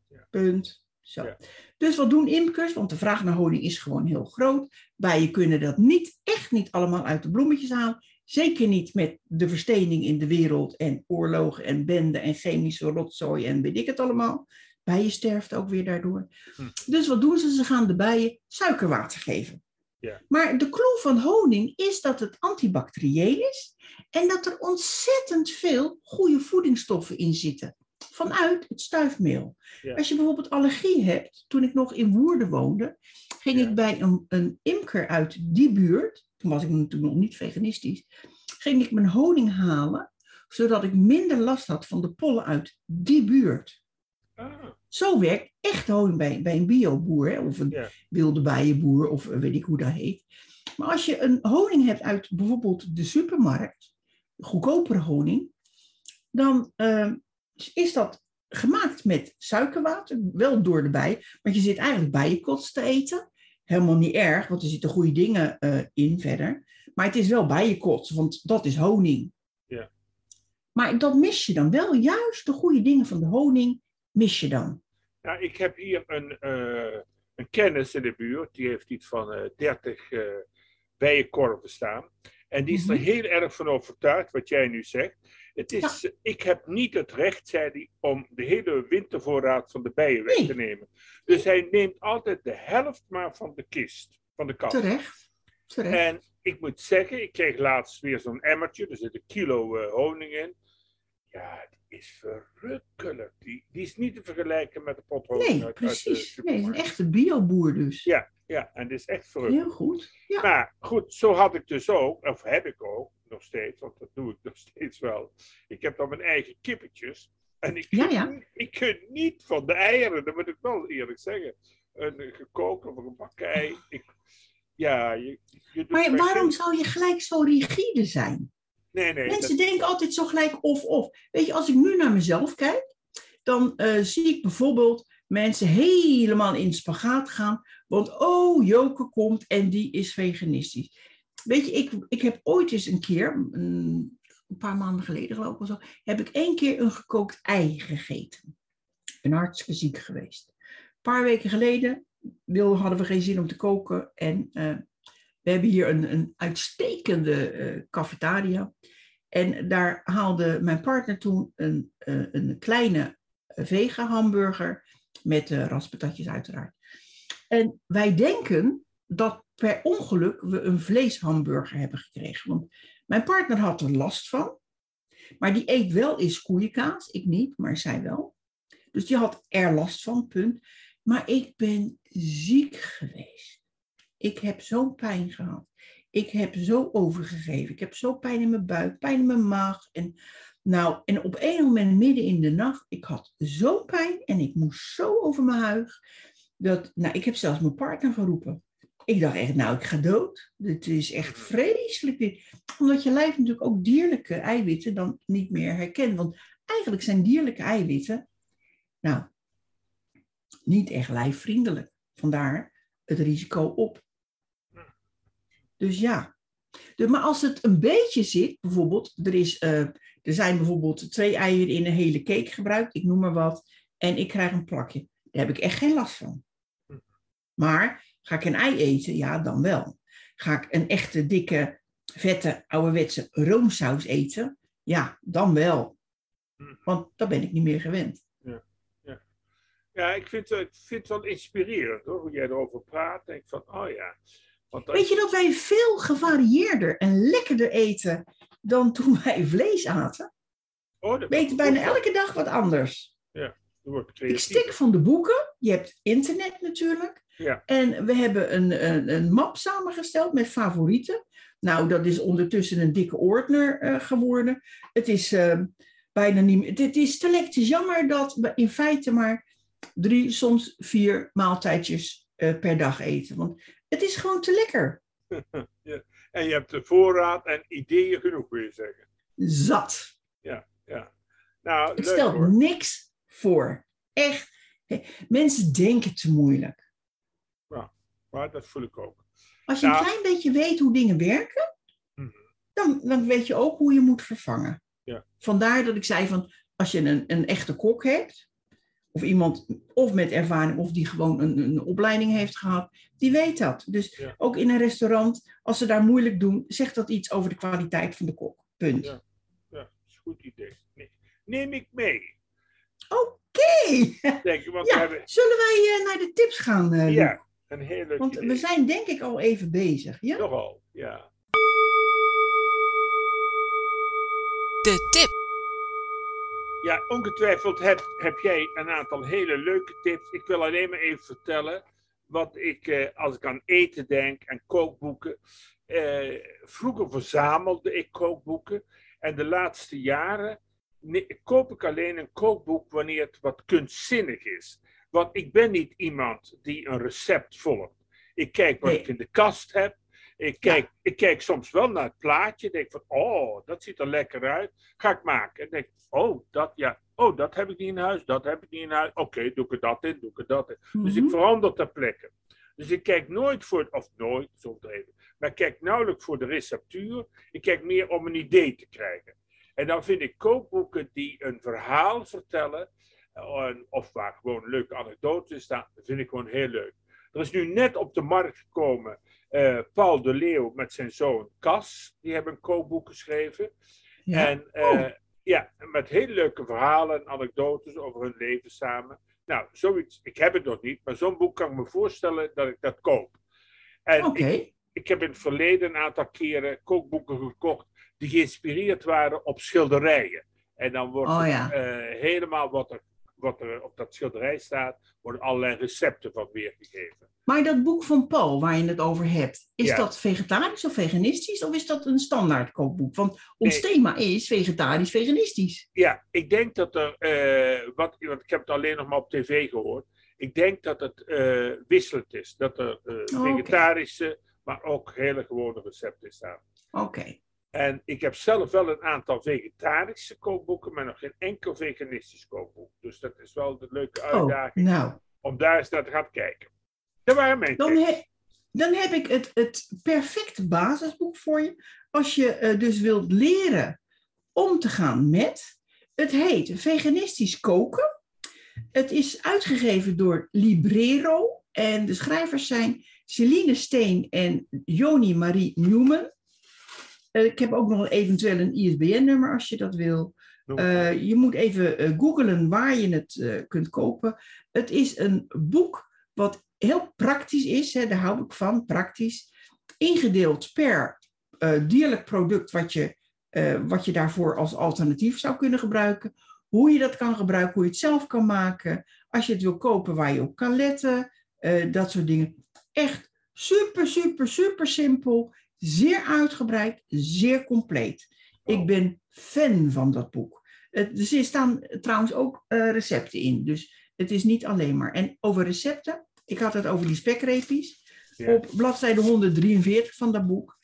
Ja. Punt. Zo. Ja. Dus wat doen imkers? Want de vraag naar honing is gewoon heel groot. Bijen kunnen dat niet, echt niet allemaal uit de bloemetjes halen. Zeker niet met de verstening in de wereld en oorlogen en benden en chemische rotzooi en weet ik het allemaal. Bijen sterft ook weer daardoor. Hm. Dus wat doen ze? Ze gaan de bijen suikerwater geven. Ja. Maar de clue van honing is dat het antibacterieel is en dat er ontzettend veel goede voedingsstoffen in zitten. Vanuit het stuifmeel. Ja. Als je bijvoorbeeld allergie hebt, toen ik nog in Woerden woonde, ging Ja. ik bij een, een imker uit die buurt, toen was ik natuurlijk nog niet veganistisch, ging ik mijn honing halen, zodat ik minder last had van de pollen uit die buurt. Ah, Zo werkt echt honing bij, bij een bioboer, of een Ja. wilde bijenboer, of weet ik hoe dat heet. Maar als je een honing hebt uit bijvoorbeeld de supermarkt, goedkopere honing, dan eh, is dat gemaakt met suikerwater, wel door de bij, want je zit eigenlijk bijenkots te eten. Helemaal niet erg, want er zitten goede dingen eh, in verder. Maar het is wel bijenkots, want dat is honing. Ja. Maar dat mis je dan wel, juist de goede dingen van de honing mis je dan. Nou, ik heb hier een, eh, een kennis in de buurt, die heeft iets van eh 30 eh bijenkorven staan. En die is er Mhm. heel erg van overtuigd, wat jij nu zegt. Het is, Ik heb niet het recht, zei hij, om de hele wintervoorraad van de bijen weg te nemen. Dus hij neemt altijd de helft maar van de kist, van de kast. Terecht. Terecht. En ik moet zeggen, ik kreeg laatst weer zo'n emmertje, er zit een kilo honing in. Ja, is verrukkelijk. Die, die is niet te vergelijken met de pot honing Nee, uit, precies. Nee, een echte bioboer dus. Ja, ja, en dit is echt verrukkelijk. Heel goed. Ja. Maar goed, zo had ik dus ook, of heb ik ook, nog steeds, want dat doe ik nog steeds wel. Ik heb dan mijn eigen kippetjes. En ik, Ja, ja. ik kun niet van de eieren, dat moet ik wel eerlijk zeggen. Een eh, gekookt of een gebakken ei. Ik, ja, je, je Maar waarom zou je gelijk zo rigide zijn? Nee, nee. Mensen dat- denken altijd zo gelijk of-of. Weet je, als ik nu naar mezelf kijk, dan eh, zie ik bijvoorbeeld mensen helemaal in spagaat gaan. Want oh, Joke komt en die is veganistisch. Weet je, ik, ik heb ooit eens een keer, een, een paar maanden geleden geloof ik of zo, heb ik één keer een gekookt ei gegeten. Ik ben hartstikke ziek geweest. Een paar weken geleden wilden, hadden we geen zin om te koken en eh, we hebben hier een, een uitstekende eh, cafetaria. En daar haalde mijn partner toen een, eh, een kleine vega hamburger met uh, raspatatjes uiteraard. En wij denken dat per ongeluk we een vleeshamburger hebben gekregen. Want mijn partner had er last van. Maar die eet wel eens koeienkaas. Ik niet, maar zij wel. Dus die had er last van, punt. Maar ik ben ziek geweest. Ik heb zo'n pijn gehad. Ik heb zo overgegeven. Ik heb zo pijn in mijn buik, pijn in mijn maag. En, nou, en op een moment midden in de nacht, ik had zo'n pijn en ik moest zo over mijn huig. Dat, nou, ik heb zelfs mijn partner geroepen. Ik dacht echt, nou, ik ga dood. Dit is echt vreselijk. Dit. Omdat je lijf natuurlijk ook dierlijke eiwitten dan niet meer herkent. Want eigenlijk zijn dierlijke eiwitten, nou, niet echt lijfvriendelijk. Vandaar het risico op. Dus ja. Maar als het een beetje zit, bijvoorbeeld, er, is, uh, er zijn bijvoorbeeld twee eieren in een hele cake gebruikt, ik noem maar wat, en ik krijg een plakje. Daar heb ik echt geen last van. Maar ga ik een ei eten? Ja, dan wel. Ga ik een echte, dikke, vette, ouderwetse roomsaus eten? Ja, dan wel. Want dat ben ik niet meer gewend. Ja, ja. ja ik, vind, ik vind het wel inspirerend hoor, hoe jij erover praat. Denk van, oh ja. Weet je dat wij veel gevarieerder en lekkerder eten dan toen wij vlees aten? Oh, we eten bijna elke dag wat anders. Ja, ik stik van de boeken. Je hebt internet natuurlijk. Ja. En we hebben een, een, een map samengesteld met favorieten. Nou, dat is ondertussen een dikke ordner uh, geworden. Het is uh, bijna niet meer. Het is te. Het is jammer dat we in feite maar drie, soms vier maaltijdjes uh, per dag eten. Want het is gewoon te lekker. ja. En je hebt de voorraad en ideeën genoeg, wil je zeggen. Zat. Ja, ja. Nou, het leuk, stelt hoor. niks voor. Echt. Mensen denken te moeilijk. Ja, maar dat voel ik ook. Als je Nou, een klein beetje weet hoe dingen werken, Mhm. dan, dan weet je ook hoe je moet vervangen. Ja. Vandaar dat ik zei van, als je een, een echte kok hebt, of iemand of met ervaring of die gewoon een, een opleiding heeft gehad, die weet dat. Dus Ja. ook in een restaurant, als ze daar moeilijk doen, zegt dat iets over de kwaliteit van de kok. Punt. Ja. Ja, dat is een goed idee. Nee. Neem ik mee. Oké, ja, hebben zullen wij eh, naar de tips gaan? eh, ja, een heel leuk Want idee. we zijn denk ik al even bezig. Ja? Nogal, ja. De tip. Ja, ongetwijfeld heb, heb jij een aantal hele leuke tips. Ik wil alleen maar even vertellen wat ik, eh, als ik aan eten denk en kookboeken. eh, vroeger verzamelde ik kookboeken. En de laatste jaren ne- koop ik alleen een kookboek wanneer het wat kunstzinnig is. Want ik ben niet iemand die een recept volgt. Ik kijk wat Nee. ik in de kast heb. Ik kijk, ik kijk soms wel naar het plaatje. Denk van, oh, dat ziet er lekker uit. Ga ik maken. En denk, oh, dat, ja. oh, dat heb ik niet in huis. Dat heb ik niet in huis. Oké, doe ik er dat in, doe ik er dat in. Dus Mhm. ik verander ter plekke. Dus ik kijk nooit voor, of nooit, zo even, maar ik kijk nauwelijks voor de receptuur. Ik kijk meer om een idee te krijgen. En dan vind ik kookboeken die een verhaal vertellen, eh, of waar gewoon leuke anekdotes staan, dat vind ik gewoon heel leuk. Er is nu net op de markt gekomen eh, Paul de Leeuw met zijn zoon Cas. Die hebben een kookboek geschreven. Ja. En eh, ja, met hele leuke verhalen en anekdotes over hun leven samen. Nou, zoiets, ik heb het nog niet, maar zo'n boek kan ik me voorstellen dat ik dat koop. En Oké, ik, ik heb in het verleden een aantal keren kookboeken gekocht die geïnspireerd waren op schilderijen. En dan wordt Oh ja. eh, helemaal wat er, wat er op dat schilderij staat, worden allerlei recepten van weergegeven. maar dat boek van Paul waar je het over hebt, is Ja. dat vegetarisch of veganistisch of is dat een standaard kookboek? Want ons Nee. thema is vegetarisch-veganistisch. Ja, ik denk dat er, eh, wat, want ik heb het alleen nog maar op tv gehoord. Ik denk dat het eh, wisselend is. Dat er Oh, oké. vegetarische, maar ook hele gewone recepten staan. Oké, En ik heb zelf wel een aantal vegetarische kookboeken, maar nog geen enkel veganistisch kookboek. Dus dat is wel de leuke oh, uitdaging nou, om daar eens naar te gaan kijken. Dat waren mijn dan, he- dan heb ik het, het perfecte basisboek voor je. Als je eh, dus wilt leren om te gaan met. Het heet Veganistisch koken. Het is uitgegeven door Librero. En de schrijvers zijn Celine Steen en Joni Marie Newman. Eh, ik heb ook nog eventueel een ISBN-nummer als je dat wil. Eh, je moet even eh, googlen waar je het kunt kopen. Het is een boek wat heel praktisch is, hè, daar hou ik van, praktisch. Ingedeeld per dierlijk product wat je, wat je daarvoor als alternatief zou kunnen gebruiken. Hoe je dat kan gebruiken, hoe je het zelf kan maken. Als je het wil kopen, waar je op kan letten. dat soort dingen. Echt super, super, super simpel. Zeer uitgebreid, zeer compleet. Oh. Ik ben fan van dat boek. Het, er staan trouwens ook eh, recepten in. Dus het is niet alleen maar. En over recepten, ik had het over die spekrepies. Ja. Op bladzijde 143 van dat boek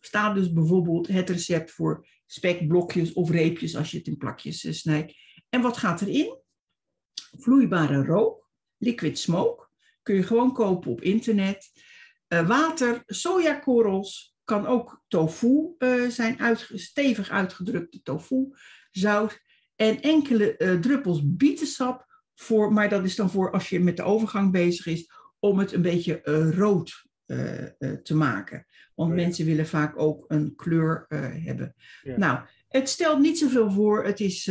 staat dus bijvoorbeeld het recept voor spekblokjes of reepjes als je het in plakjes eh, snijdt. En wat gaat erin? Vloeibare rook, liquid smoke, kun je gewoon kopen op internet. Eh, water, sojakorrels, kan ook tofu eh, zijn, stevig uitgedrukte tofu, zout en enkele eh, druppels bietensap, voor, maar dat is dan voor als je met de overgang bezig is, om het een beetje rood te maken. Want Oh ja. mensen willen vaak ook een kleur hebben. Ja. Nou, het stelt niet zoveel voor. Het is,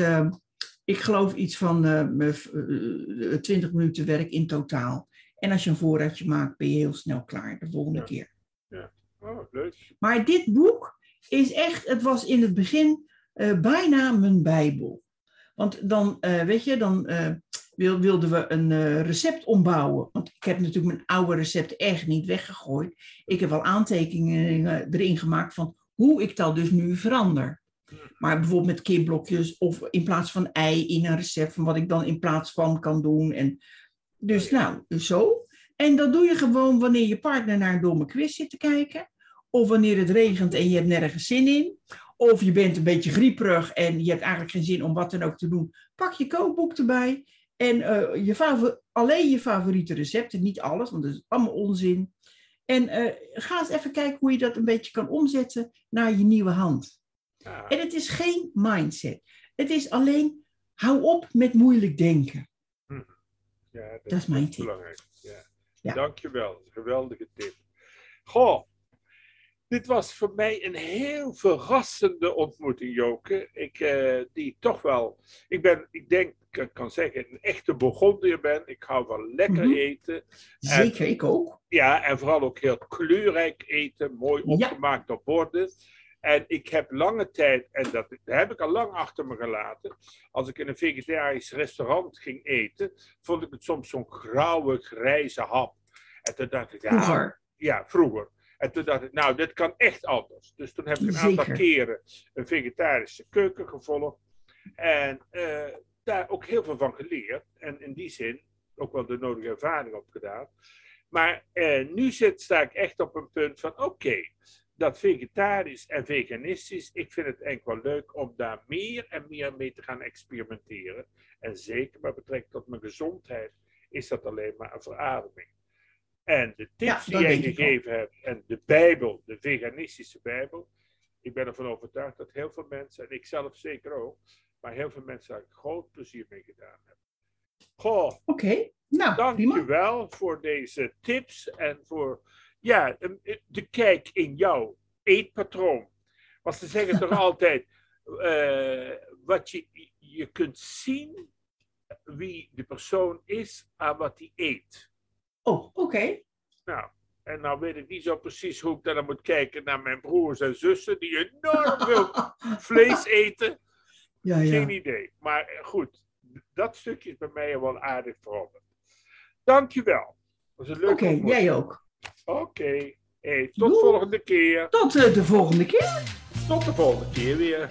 ik geloof, iets van eh, me- eh, 20 minuten werk in totaal. En als je een voorraadje maakt, ben je heel snel klaar de volgende Ja. keer. Oh, leuk. Maar dit boek is echt, het was in het begin eh, bijna mijn Bijbel. Want dan, eh, weet je, dan eh, wil- wilden we een recept ombouwen. Want ik heb natuurlijk mijn oude recept echt niet weggegooid. Ik heb wel aantekeningen erin gemaakt van hoe ik dat dus nu verander. Maar bijvoorbeeld met kipblokjes of in plaats van ei in een recept van wat ik dan in plaats van kan doen. En dus nou, dus zo. En dat doe je gewoon wanneer je partner naar een domme quiz zit te kijken. Of wanneer het regent en je hebt nergens zin in. Of je bent een beetje grieperig en je hebt eigenlijk geen zin om wat dan ook te doen. Pak je kookboek erbij. En eh, je favor- alleen je favoriete recepten, niet alles, want dat is allemaal onzin. En eh, ga eens even kijken hoe je dat een beetje kan omzetten naar je nieuwe hand. Ja, En het is geen mindset. Het is alleen, hou op met moeilijk denken. Ja, Dat is mijn tip. belangrijk. Ja. Ja. Dankjewel, geweldige tip. Goh, dit was voor mij een heel verrassende ontmoeting, Joke. Ik, eh, die toch wel, ik ben, ik denk, ik kan zeggen, een echte Burgondiër ben. Ik hou van lekker Mhm. eten. Zeker, ik ook. Ja, en vooral ook heel kleurrijk eten, mooi Ja. opgemaakt op borden. En ik heb lange tijd, en dat, dat heb ik al lang achter me gelaten, als ik in een vegetarisch restaurant ging eten, vond ik het soms zo'n grauwe, grijze hap. En toen dacht ik, ja, Vroeger. ja, vroeger. En toen dacht ik, nou, dit kan echt anders. Dus toen heb ik een aantal Zeker. keren een vegetarische keuken gevolgd. En eh, daar ook heel veel van geleerd. En in die zin ook wel de nodige ervaring opgedaan. Maar eh, nu zit, sta ik echt op een punt van, oké, dat vegetarisch en veganistisch, ik vind het wel leuk om daar meer en meer mee te gaan experimenteren. En zeker met betrekking tot mijn gezondheid is dat alleen maar een verademing. En de tips Ja, die jij gegeven hebt en de Bijbel, de veganistische Bijbel, ik ben ervan overtuigd dat heel veel mensen, en ik zelf zeker ook, maar heel veel mensen daar groot plezier mee gedaan hebben. Goh, Oké, nou, prima. dankjewel voor deze tips en voor ja, een- de kijk in jouw eetpatroon. Want ze zeggen toch altijd, eh, wat je, je kunt zien wie de persoon is aan wat hij eet. Oh, oké. Nou, en nou weet ik niet zo precies hoe ik dan moet kijken naar mijn broers en zussen die enorm veel vlees eten. Ja, Geen ja. idee. Maar eh, goed, dat stukje is bij mij wel aardig veranderd. Dankjewel. Dat was een Oké, jij ook. Oké. Hey, tot Doei. volgende keer. Tot eh, de volgende keer. Tot de volgende keer weer.